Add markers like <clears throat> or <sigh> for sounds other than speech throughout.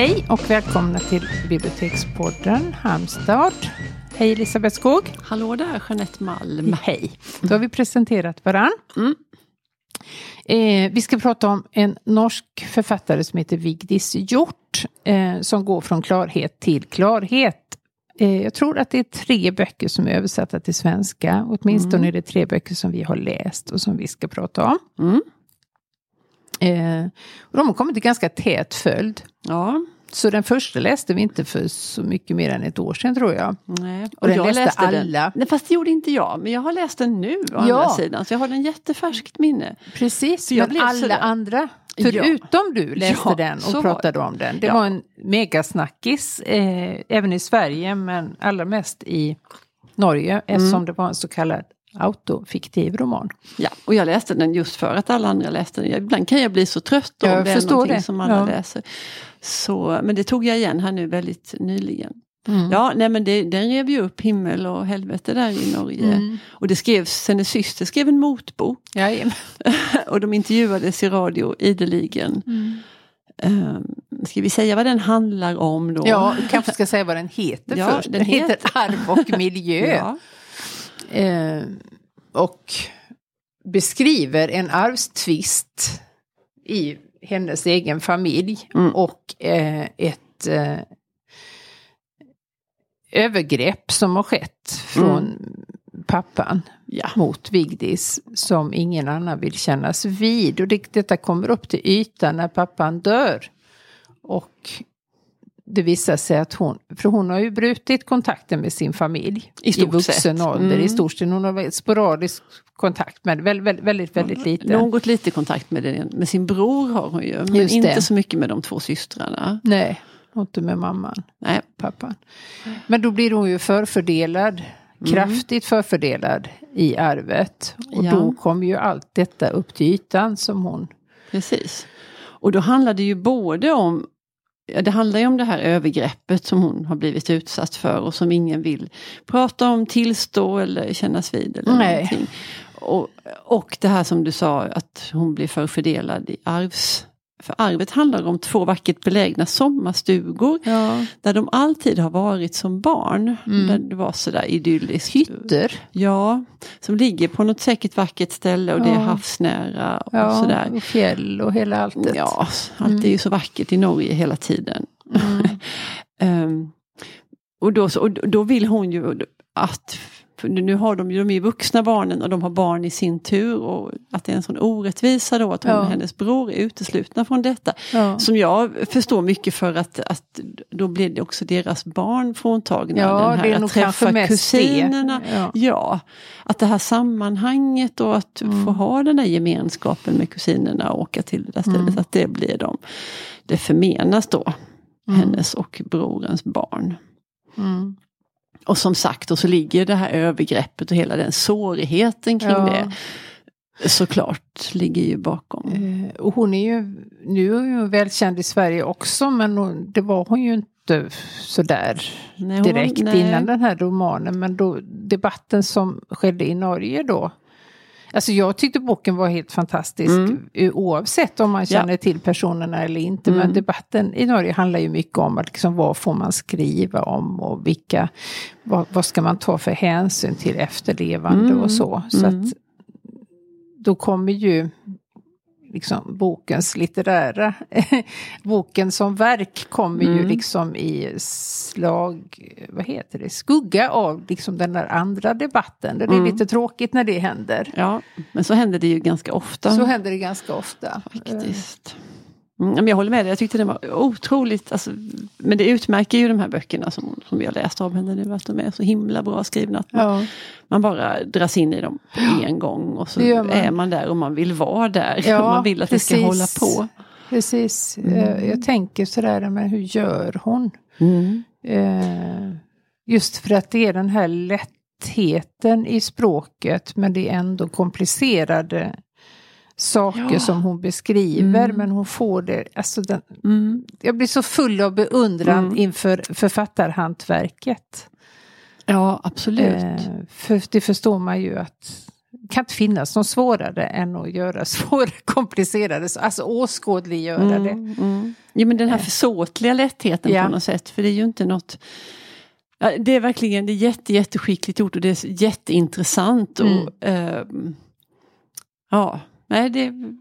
Hej och välkomna till Bibliotekspodden Halmstad. Hej Elisabeth Skog. Hallå där Jeanette Malm. Hej. Då har vi presenterat varann. Mm. Eh, vi ska prata om en norsk författare som heter Vigdis Hjort. Eh, som går från klarhet till klarhet. Eh, jag tror att det är tre böcker som är översatta till svenska. Åtminstone Mm. är det tre böcker som vi har läst och som vi ska prata om. Mm. Eh, och de har kommit i ganska tät följd. Ja, Så den första läste vi inte för så mycket mer än ett år sedan tror jag. nej. Och den läste alla. Den. Nej, fast det gjorde inte jag, men jag har läst den nu å andra sidan. Så jag har den jättefärskt minne. Precis, jag men alla sådär- andra, Ja. förutom du, läste Ja, den och pratade om den. Det Ja. var en megasnackis, eh, även i Sverige, men allra mest i Norge, Mm. eftersom det var en så kallad autofiktiv roman. Ja, och jag läste den just för att alla andra läste den. Ibland kan jag bli så trött om Jag det är någonting det. som alla Ja. läser. Så, men det tog jag igen här nu väldigt nyligen. Mm. Ja, nej men det, den rev ju upp himmel och helvete där i Norge. Mm. Och det skrevs, hennes syster skrev en motbok. <laughs> Och de intervjuades i radio ideligen. Um, ska vi säga vad den handlar om då? Ja, kanske ska säga vad den heter Ja, först. Den, den heter heter- Arv och miljö. <laughs> Ja. Eh, och beskriver en arvstvist i hennes egen familj Mm. och eh, ett eh, övergrepp som har skett från pappan ja. mot Vigdis som ingen annan vill kännas vid. Och det, detta kommer upp till ytan när pappan dör. Och det visar sig att hon, för hon har ju brutit kontakten med sin familj I stort vuxen sett. ålder. Mm. I stort sett. Hon har sporadisk kontakt med väldigt, väldigt, väldigt, väldigt lite. Något lite kontakt med, den, med sin bror har hon ju. Men Just inte det. så mycket med de två systrarna. Nej, inte med mamman, Nej. pappan. Men då blir hon ju förfördelad. Kraftigt förfördelad i arvet. Och Ja. då kommer ju allt detta upp till ytan som hon Precis. Och då handlar det ju både om det handlar ju om det här övergreppet som hon har blivit utsatt för och som ingen vill prata om, tillstå eller kännas vid. Eller Nej. någonting. Och, och det här som du sa att hon blir förfördelad i arvs... För arvet handlar om två vackert belägna sommarstugor Ja. där de alltid har varit som barn. Mm. Där det var sådär idylliskt. Hytter. Ja, som ligger på något säkert vackert ställe och det är Ja. havsnära och Ja, sådär. och fjäll och hela alltet. Ja, allt är ju så vackert i Norge hela tiden. Mm. <laughs> Ehm, och, då, och då vill hon ju att, nu har de ju, de är ju vuxna barnen och de har barn i sin tur och att det är en sån orättvisa då att hon Ja. och hennes bror är uteslutna från detta. Ja. Som jag förstår mycket för att, att då blir det också deras barn fråntagna. Ja, den här, det är att träffa kusinerna. Ja. Ja, att det här sammanhanget och att Mm. få ha den här gemenskapen med kusinerna och åka till det där stället, Mm. att det blir dem. Det förmenas då Mm. hennes och brorens barn. Och som sagt, och så ligger det här övergreppet och hela den sårigheten kring Ja. det. Såklart ligger ju bakom. Eh, Och hon är ju, nu är hon välkänd i Sverige också men hon, det var hon ju inte sådär Nej, hon- direkt nej. innan den här romanen. Men då debatten som skedde i Norge då. Alltså jag tyckte boken var helt fantastisk Mm. eh, oavsett om man Ja. känner till personerna eller inte. Men Mm. debatten i Norge handlar ju mycket om att liksom, vad får man skriva om och vilka, vad, vad ska man ta för hänsyn till efterlevande Mm. och så. Så Mm. att då kommer ju liksom bokens litterära, <laughs> boken som verk kommer ju Mm. liksom i slag, vad heter det, skugga av liksom den där andra debatten. Det är Mm. lite tråkigt när det händer. Ja, men så händer det ju ganska ofta. Så händer det ganska ofta. Faktiskt. Mm, men jag håller med dig, jag tyckte det var otroligt, alltså, men det utmärker ju de här böckerna som, som vi har läst av henne nu, att de är så himla bra skrivna. Att man, Ja. man bara dras in i dem på en gång och så man. är man där och man vill vara där. <laughs> Ja, man vill att det ska hålla precis. på. Precis, Mm. Eh, jag tänker sådär, men hur gör hon? Mm. Eh, Just för att det är den här lättheten i språket men det är ändå komplicerade saker Ja. som hon beskriver Mm. men hon får det, alltså den, Mm. jag blir så full av beundran Mm. inför författarhantverket. Ja, absolut. Eh, för det förstår man ju att kan inte finnas något svårare än att göra <laughs> svåra, komplicerade, alltså åskådliggöra det. Mm, mm. Ja men den här försåtliga lättheten Ja. på något sätt, för det är ju inte något Ja, det är verkligen det är jätte, jätteskickligt gjort och det är jätteintressant. Mm. Och, ehm, ja, nej, det är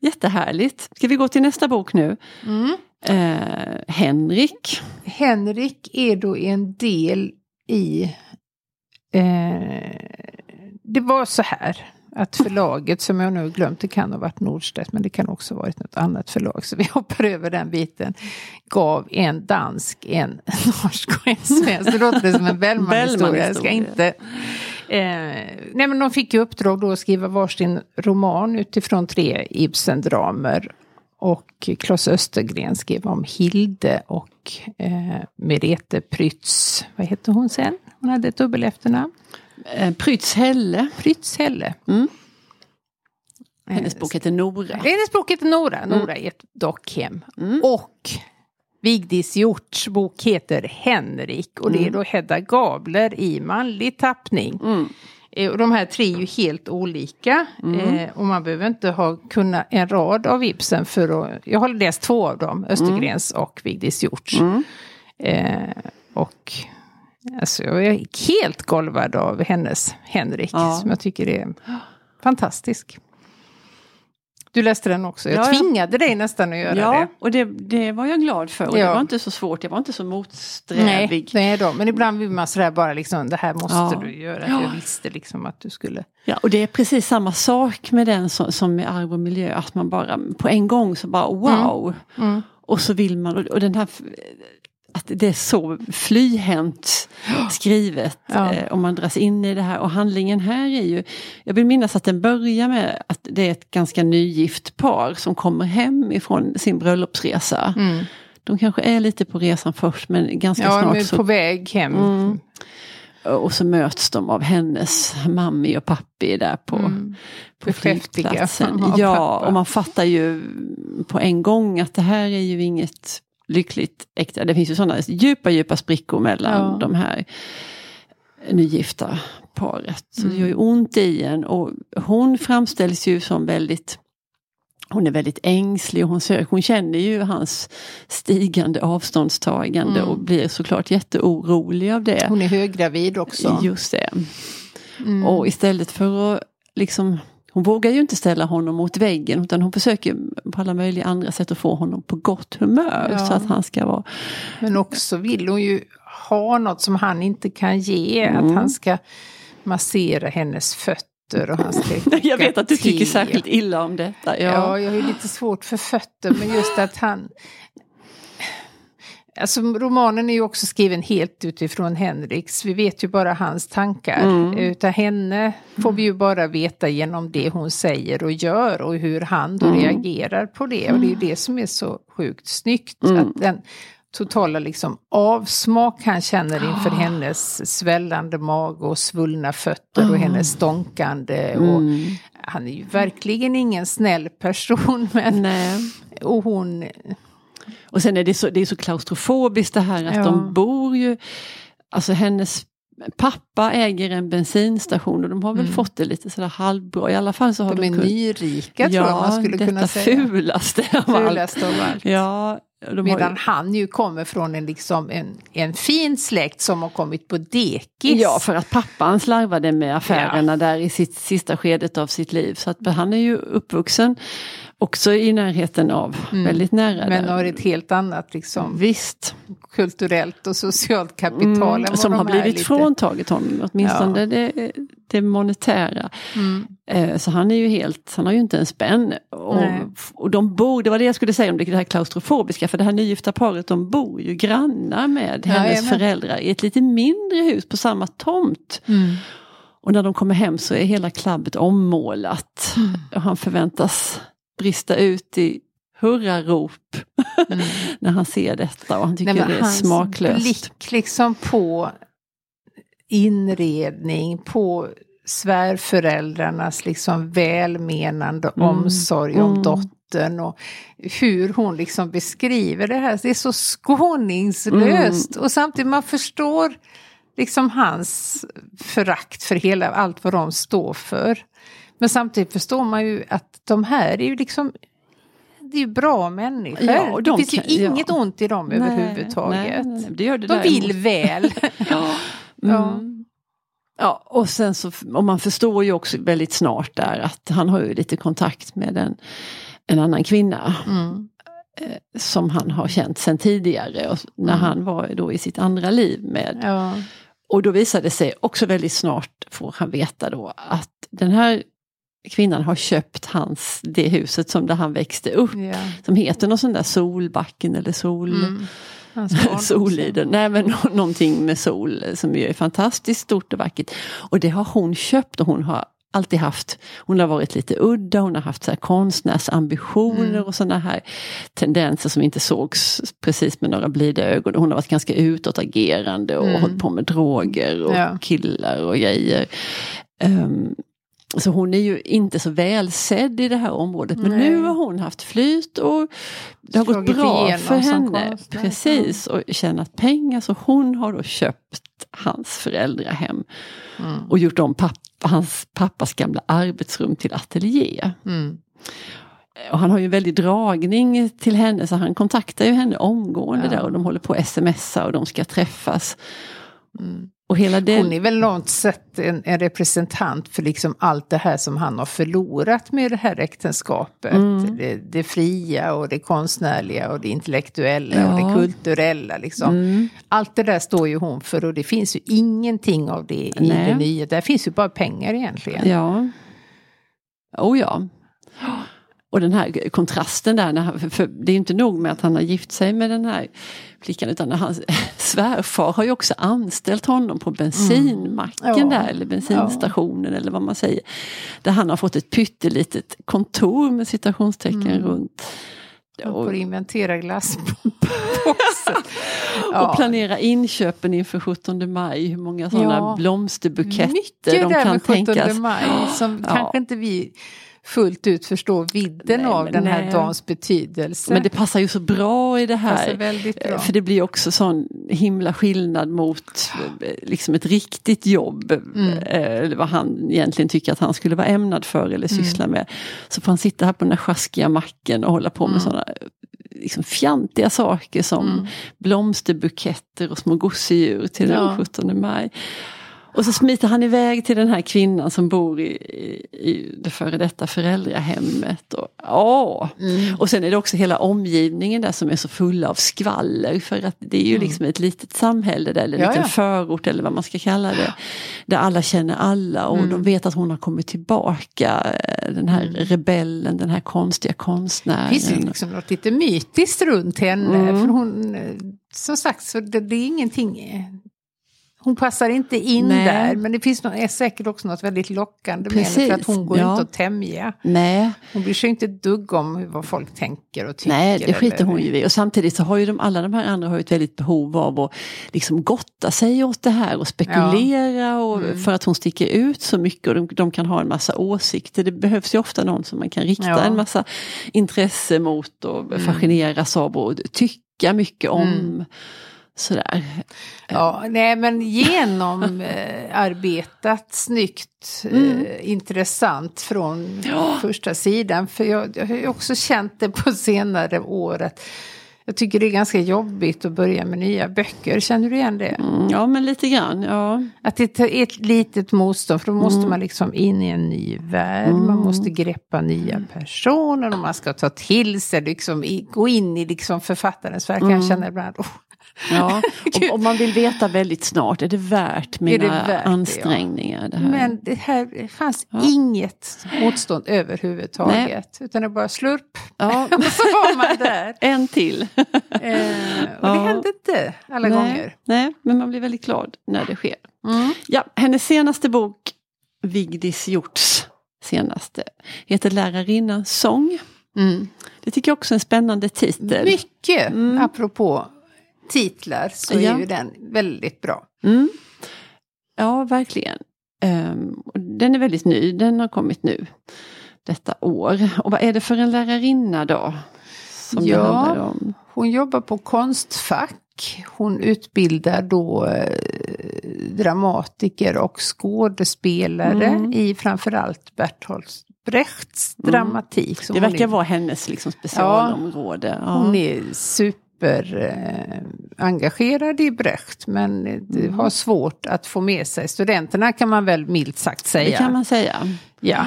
jättehärligt. Ska vi gå till nästa bok nu? Mm. Eh, Henrik. Henrik är då en del i... Eh, det var så här att förlaget som jag nu glömt, det kan ha varit Nordstedt men det kan också ha varit något annat förlag så vi hoppar över den biten. Gav en dansk, en <laughs> norsk och en svensk. Det låter som en Bellman-historia. Jag ska inte... Eh, nej men de fick i uppdrag då att skriva varsin roman utifrån tre Ibsen-dramer. Och Claes Östergren skrev om Hilde och eh, Merete Prytz. Vad hette hon sen? Hon hade ett dubbel efternamn. Eh, Prytz Helle. Prytz Helle. Mm. Hennes Eh, bok heter Nora. Hennes bok heter Nora. Nora är ett dockhem. Och Vigdis Hjorts bok heter Henrik. Och det är då Hedda Gabler i manlig tappning. Mm. Eh, Och de här tre är ju helt olika. Eh, och man behöver inte ha kunna en rad av Ibsen för att... Jag har läst två av dem, Östergrens och Vigdis Hjorts. Mm. Eh, och alltså, jag är helt golvad av hennes Henrik. Ja. Som jag tycker är fantastisk. Du läste den också. Jag Ja, ja. tvingade dig nästan att göra Ja, det. och det, det var jag glad för. Och Ja. Det var inte så svårt, jag var inte så Nej, motsträvig. nej då. Men ibland vill man sådär bara liksom, det här måste Ja. du göra. Ja. Jag visste liksom att du skulle. Ja, och det är precis samma sak med den som, som med arv och miljö. Att man bara på en gång så bara wow. Mm. Och så vill man, och- den här att det är så flyhänt skrivet. Ja. Eh, om man dras in i det här. Och handlingen här är ju, jag vill minnas att den börjar med att det är ett ganska nygift par som kommer hem ifrån sin bröllopsresa. Mm. De kanske är lite på resan först men ganska Ja, snart men så på väg hem. Mm. Och så möts de av hennes mammi och pappi där på, Mm. på flygplatsen. <laughs> Ja, och man fattar ju på en gång att det här är ju inget lyckligt äkta. Det finns ju sådana djupa, djupa sprickor mellan Ja. de här nygifta paret. Så det Mm. gör ju ont i en och hon framställs ju som väldigt hon är väldigt ängslig och hon, söker, hon känner ju hans stigande avståndstagande Mm. och blir såklart jätteorolig av det. Hon är höggravid också. Just det. Mm. Och istället för att liksom hon vågar ju inte ställa honom mot väggen utan hon försöker på alla möjliga andra sätt att få honom på gott humör. Ja. Så att han ska vara... Men också vill hon ju ha något som han inte kan ge. Mm. Att han ska massera hennes fötter och han ska <laughs> Jag vet att du tycker te. särskilt illa om detta. Ja. Ja. jag har ju lite svårt för fötter men just att han... Alltså romanen är ju också skriven helt utifrån Henriks. Vi vet ju bara hans tankar. Mm. Utan henne får vi ju bara veta genom det hon säger och gör och hur han då Mm. reagerar på det. Och det är ju det som är så sjukt snyggt. Mm. Att den totala liksom avsmak han känner inför hennes svällande mage och svullna fötter och hennes stånkande. Och Mm. han är ju verkligen ingen snäll person. <laughs> Men, Nej. och hon... Och sen är det så, det är så klaustrofobiskt det här att Ja. de bor ju, alltså hennes pappa äger en bensinstation och de har väl Mm. fått det lite sådär halvbra. I alla fall så har De de, är kunnat- nyrika tror jag man skulle detta kunna säga. fulaste av allt. Fulast av allt. Ja, Medan ju, han ju kommer från en, liksom, en, en fin släkt som har kommit på dekis. ja, för att pappan slarvade med affärerna där i sitt sista skedet av sitt liv. Så att han är ju uppvuxen också i närheten av, väldigt nära. Mm. men där. har ett helt annat liksom, Visst. kulturellt och socialt kapital. Mm, som har blivit lite- fråntaget honom, åtminstone det, det monetära. Mm. Eh, Så han är ju helt, han har ju inte en spänn. Och, och de bor, det var det jag skulle säga om det, det här klaustrofobiska, för det här nygifta paret de bor ju grannar med hennes Jajamän. föräldrar i ett lite mindre hus på samma tomt. Mm. Och när de kommer hem så är hela klabbet ommålat. Mm. Och han förväntas brista ut i hurrarop <laughs> Mm. när han ser detta och han tycker Nej, det är hans smaklöst. blick liksom på inredning, på svärföräldrarnas liksom välmenande Mm. omsorg om Mm. dottern och hur hon liksom beskriver det här. Det är så skåningslöst Mm. och samtidigt man förstår liksom hans förakt för hela allt vad de står för. Men samtidigt förstår man ju att de här är ju liksom det är ju bra människor. Ja, och de det finns kan- ju inget ja. ont i dem Nej, överhuvudtaget. nej, nej, det det de vill väl. <laughs> Ja. Ja. Mm. Ja, och sen så, och man förstår ju också väldigt snart där att han har ju lite kontakt med en, en annan kvinna Mm. som han har känt sedan tidigare och när Mm. han var då i sitt andra liv med. Ja. Och då visade det sig också väldigt snart, får han veta då, att den här kvinnan har köpt hans, det huset som där han växte upp. Ja. Som heter någon sån där Solbacken eller Sol... Mm. <laughs> Soliden, nej men nå- någonting med sol som är fantastiskt stort och vackert. Och det har hon köpt och hon har alltid haft, hon har varit lite udda, hon har haft så här konstnärsambitioner Mm. och sådana här tendenser som inte sågs precis med några blida ögon. Hon har varit ganska utåtagerande och Mm. hållit på med droger och Ja. killar och grejer. Ehm, så hon är ju inte så välsedd i det här området. Men Nej. nu har hon haft flyt och det har gått Slagit bra igenom för henne. Precis, och tjänat pengar. Så hon har då köpt hans föräldrahem Mm. och gjort om pappa, hans pappas gamla arbetsrum till ateljé. Mm. Och han har ju en väldig dragning till henne så han kontaktar ju henne omgående Ja. där och de håller på att smsa och de ska träffas. Mm. Och hela det... Hon är väl något sätt en, en representant för liksom allt det här som han har förlorat med det här äktenskapet. Mm. Det, det fria och det konstnärliga och det intellektuella och Ja. det kulturella. Liksom. Mm. Allt det där står ju hon för och det finns ju ingenting av det i Nej. det nya. Där finns ju bara pengar egentligen. Ja. Oh ja. Och den här kontrasten där, när han, för- det är inte nog med att han har gift sig med den här flickan utan hans <laughs> svärfar har ju också anställt honom på bensinmacken Mm. Ja. där, eller bensinstationen eller vad man säger. Där han har fått ett pyttelitet kontor med citationstecken Mm. runt. Och Och, får inventera glassboxen. <laughs> och planera inköpen inför 17 maj, hur många sådana Ja. blomsterbuketter Mycket de där kan med 17 tänkas. maj som <gasps> Ja. kanske inte vi fullt ut förstår vidden Nej, av den här nej. dagens betydelse. Men det passar ju så bra i det här. väldigt bra. För det blir också sån himla skillnad mot eh, liksom ett riktigt jobb. Mm. eh, Eller vad han egentligen tycker att han skulle vara ämnad för eller Mm. syssla med. Så får han sitta här på den här sjaskiga macken och hålla på med Mm. sådana liksom fjantiga saker som Mm. blomsterbuketter och små gosedjur till Ja. den 17 maj. Och så smiter han iväg till den här kvinnan som bor i, i, det före detta föräldrahemmet. Och, åh. Mm. och sen är det också hela omgivningen där som är så fulla av skvaller. För att det är ju liksom ett litet samhälle där, eller en Mm. Ja, liten ja. förort eller vad man ska kalla det. Där alla känner alla och Mm. de vet att hon har kommit tillbaka. eh, Den här rebellen, den här konstiga konstnären. Det finns liksom något lite mytiskt runt henne. Mm. För hon, eh, som sagt, så det, det är ingenting... Hon passar inte in Nej. där, men det finns något, är säkert också något väldigt lockande med henne. För att Precis, hon går ja. inte att tämja. Nej, Hon bryr sig inte ett dugg om vad folk tänker och tycker. Nej, det skiter eller- hon ju i. Och samtidigt så har ju de, alla de här andra har ett väldigt behov av att liksom gotta sig åt det här och spekulera och Mm. för att hon sticker ut så mycket och de, de kan ha en massa åsikter. Det behövs ju ofta någon som man kan rikta Ja. en massa intresse mot och Mm. fascineras av och tycka mycket om. Mm. Sådär. Ja, nej men genomarbetat, <laughs> snyggt, Mm. eh, intressant från Ja. första sidan. För jag, jag har ju också känt det på senare år att jag tycker det är ganska jobbigt att börja med nya böcker. Känner du igen det? Mm, ja men lite grann, ja. Att det är ett litet motstånd, för då måste Mm. man liksom in i en ny värld, man Mm. måste greppa nya personer och man ska ta till sig, liksom, gå in i liksom författarens verk. Mm. Jag känner ibland, oh, ja. <laughs> Och, och man vill veta väldigt snart, är det värt mina det värt det, ja? ansträngningar? Det? Men det här fanns Ja. inget motstånd överhuvudtaget. Utan det bara slurp. Ja. <laughs> Och så var man där. <laughs> En till. Eh, och det hände inte alla nej, gånger. Nej, men man blir väldigt glad när det sker. Mm. Ja, hennes senaste bok, Vigdis Hjorts senaste, heter Lärarinnans sång. Mm. Det tycker jag också är en spännande titel. Mycket, Mm. apropå titlar, så Ja. är ju den väldigt bra. Mm. Ja, verkligen. Och den är väldigt ny, den har kommit nu detta år. Och vad är det för en lärarinna då? Som det Ja. handlar om? Hon jobbar på Konstfack. Hon utbildar då eh, dramatiker och skådespelare Mm. i framförallt Bertolt Brechts dramatik. som Det verkar är- vara hennes liksom specialområde. Ja. Hon är super eh, engagerad i Brecht men det Mm. har svårt att få med sig studenterna kan man väl milt sagt säga. Det kan man säga. Ja.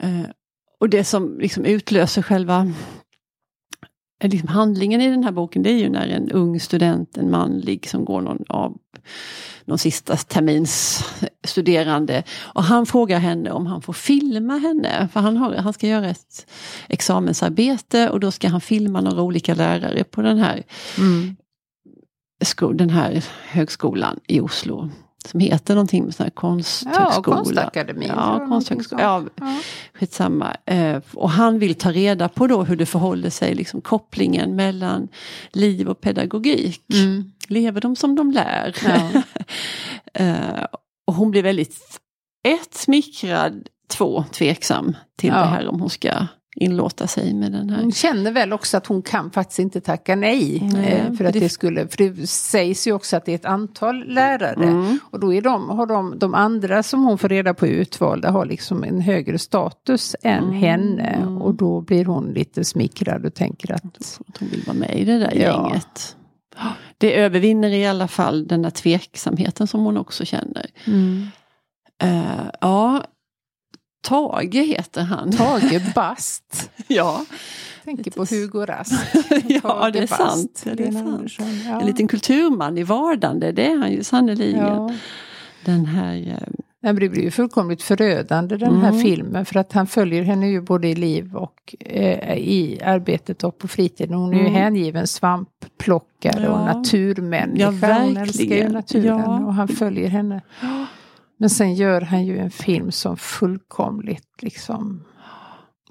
Eh, och det som liksom utlöser själva liksom handlingen i den här boken det är ju när en ung student, en manlig som går någon av någon sista termins studerande och han frågar henne om han får filma henne. För han, har, han ska göra ett examensarbete och då ska han filma några olika lärare på den här, Mm. sko, den här högskolan i Oslo. Som heter någonting med sån här Ja, konsthögskola. konstakademin. Ja, konsthögskola. Ja. Skitsamma. Eh, och han vill ta reda på då hur det förhåller sig, liksom kopplingen mellan liv och pedagogik. Ja. Mm. Lever de som de lär? Ja. <laughs> eh, och hon blir väldigt, ett, smickrad, två, tveksam till Ja. det här om hon ska inlåta sig med den här. Hon känner väl också att hon kan faktiskt inte tacka nej. Nej, eh, för att det- det skulle, för det sägs ju också att det är ett antal lärare. Mm. Och då är de, har de, de andra som hon får reda på utvalda har liksom en högre status än Mm. henne. Och då blir hon lite smickrad och tänker att Att hon vill vara med i det där Ja. gänget. Det övervinner i alla fall den där tveksamheten som hon också känner. Eh, ja, Tage heter han. Tage <laughs> Bast. ja. Tänker på Hugo Rask. <laughs> ja, det är Bast, sant. Det är sant. Ja. En liten kulturman i vardande, det är han ju sannerligen. Ja. Den här, eh, Nej, det blir ju fullkomligt förödande den här Mm. filmen för att han följer henne ju både i liv och eh, i arbetet och på fritiden. Hon är ju Mm. hängiven svampplockare och Ja. naturmänniska. Ja, hon älskar ju naturen Ja. och han följer henne. Men sen gör han ju en film som fullkomligt liksom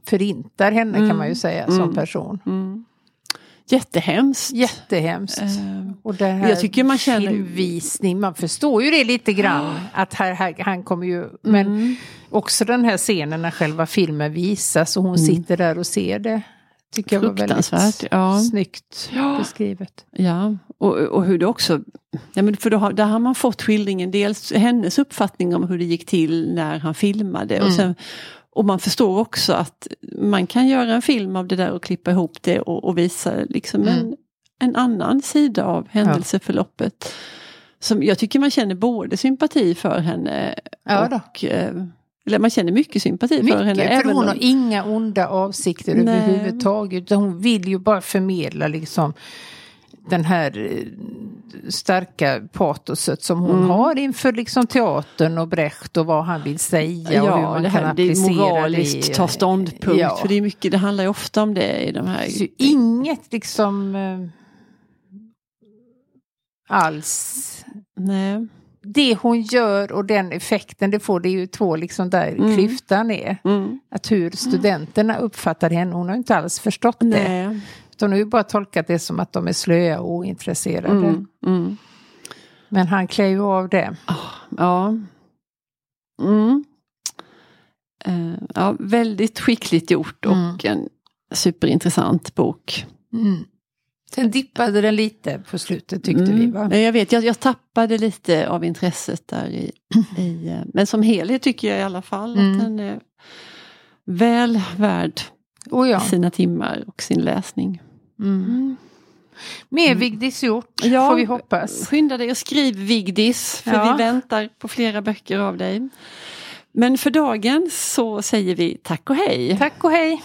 förintar henne kan Mm. man ju säga som Mm. person. mm, jättehemskt. Jättehemskt. Eh, Och det här Jag tycker man känner- filmvisning, man förstår ju det lite grann. Att här, här, han kommer ju, men Mm. också den här scenen när själva filmen visas och hon sitter där och ser det. Tycker jag var väldigt ja. snyggt Ja. beskrivet. Ja, och, och hur det också... Ja, men för då har, där har man fått skildringen, dels hennes uppfattning om hur det gick till när han filmade. Och, Mm. sen, och man förstår också att man kan göra en film av det där och klippa ihop det och, och visa liksom Mm. en, en annan sida av händelseförloppet. Som jag tycker man känner både sympati för henne Ja och... Eller man känner mycket sympati för henne. Mycket, för även hon om- har inga onda avsikter Nej. överhuvudtaget. Utan hon vill ju bara förmedla liksom den här eh, starka patoset som hon Mm. har inför liksom teatern och Brecht och vad han vill säga och hur Ja, man det kan här det är moraliskt det. ta ståndpunkt. Ja. För det är mycket, det handlar ju ofta om det i de här... Ju inget liksom eh, alls. Nej. Det hon gör och den effekten det får, det är ju två liksom där Mm. klyftan är. Mm. Att hur studenterna uppfattar henne, hon har inte alls förstått det. Nej. Utan hon har ju bara tolkat det som att de är slöa och ointresserade. Mm. Mm. Men han klär ju av det. Ja. Mm. Eh, ja. Väldigt skickligt gjort och Mm. en superintressant bok. Mm. Sen dippade den lite på slutet tyckte Mm. vi va? Jag vet, jag, jag tappade lite av intresset där i, <clears throat> i eh, men som helhet tycker jag i alla fall Mm. att den är väl värd Oh ja. sina timmar och sin läsning. Mm. Mer Vigdis gjort Ja, får vi hoppas. Skynda dig och skriv Vigdis, för Ja. vi väntar på flera böcker av dig. Men för dagen så säger vi tack och hej. Tack och hej!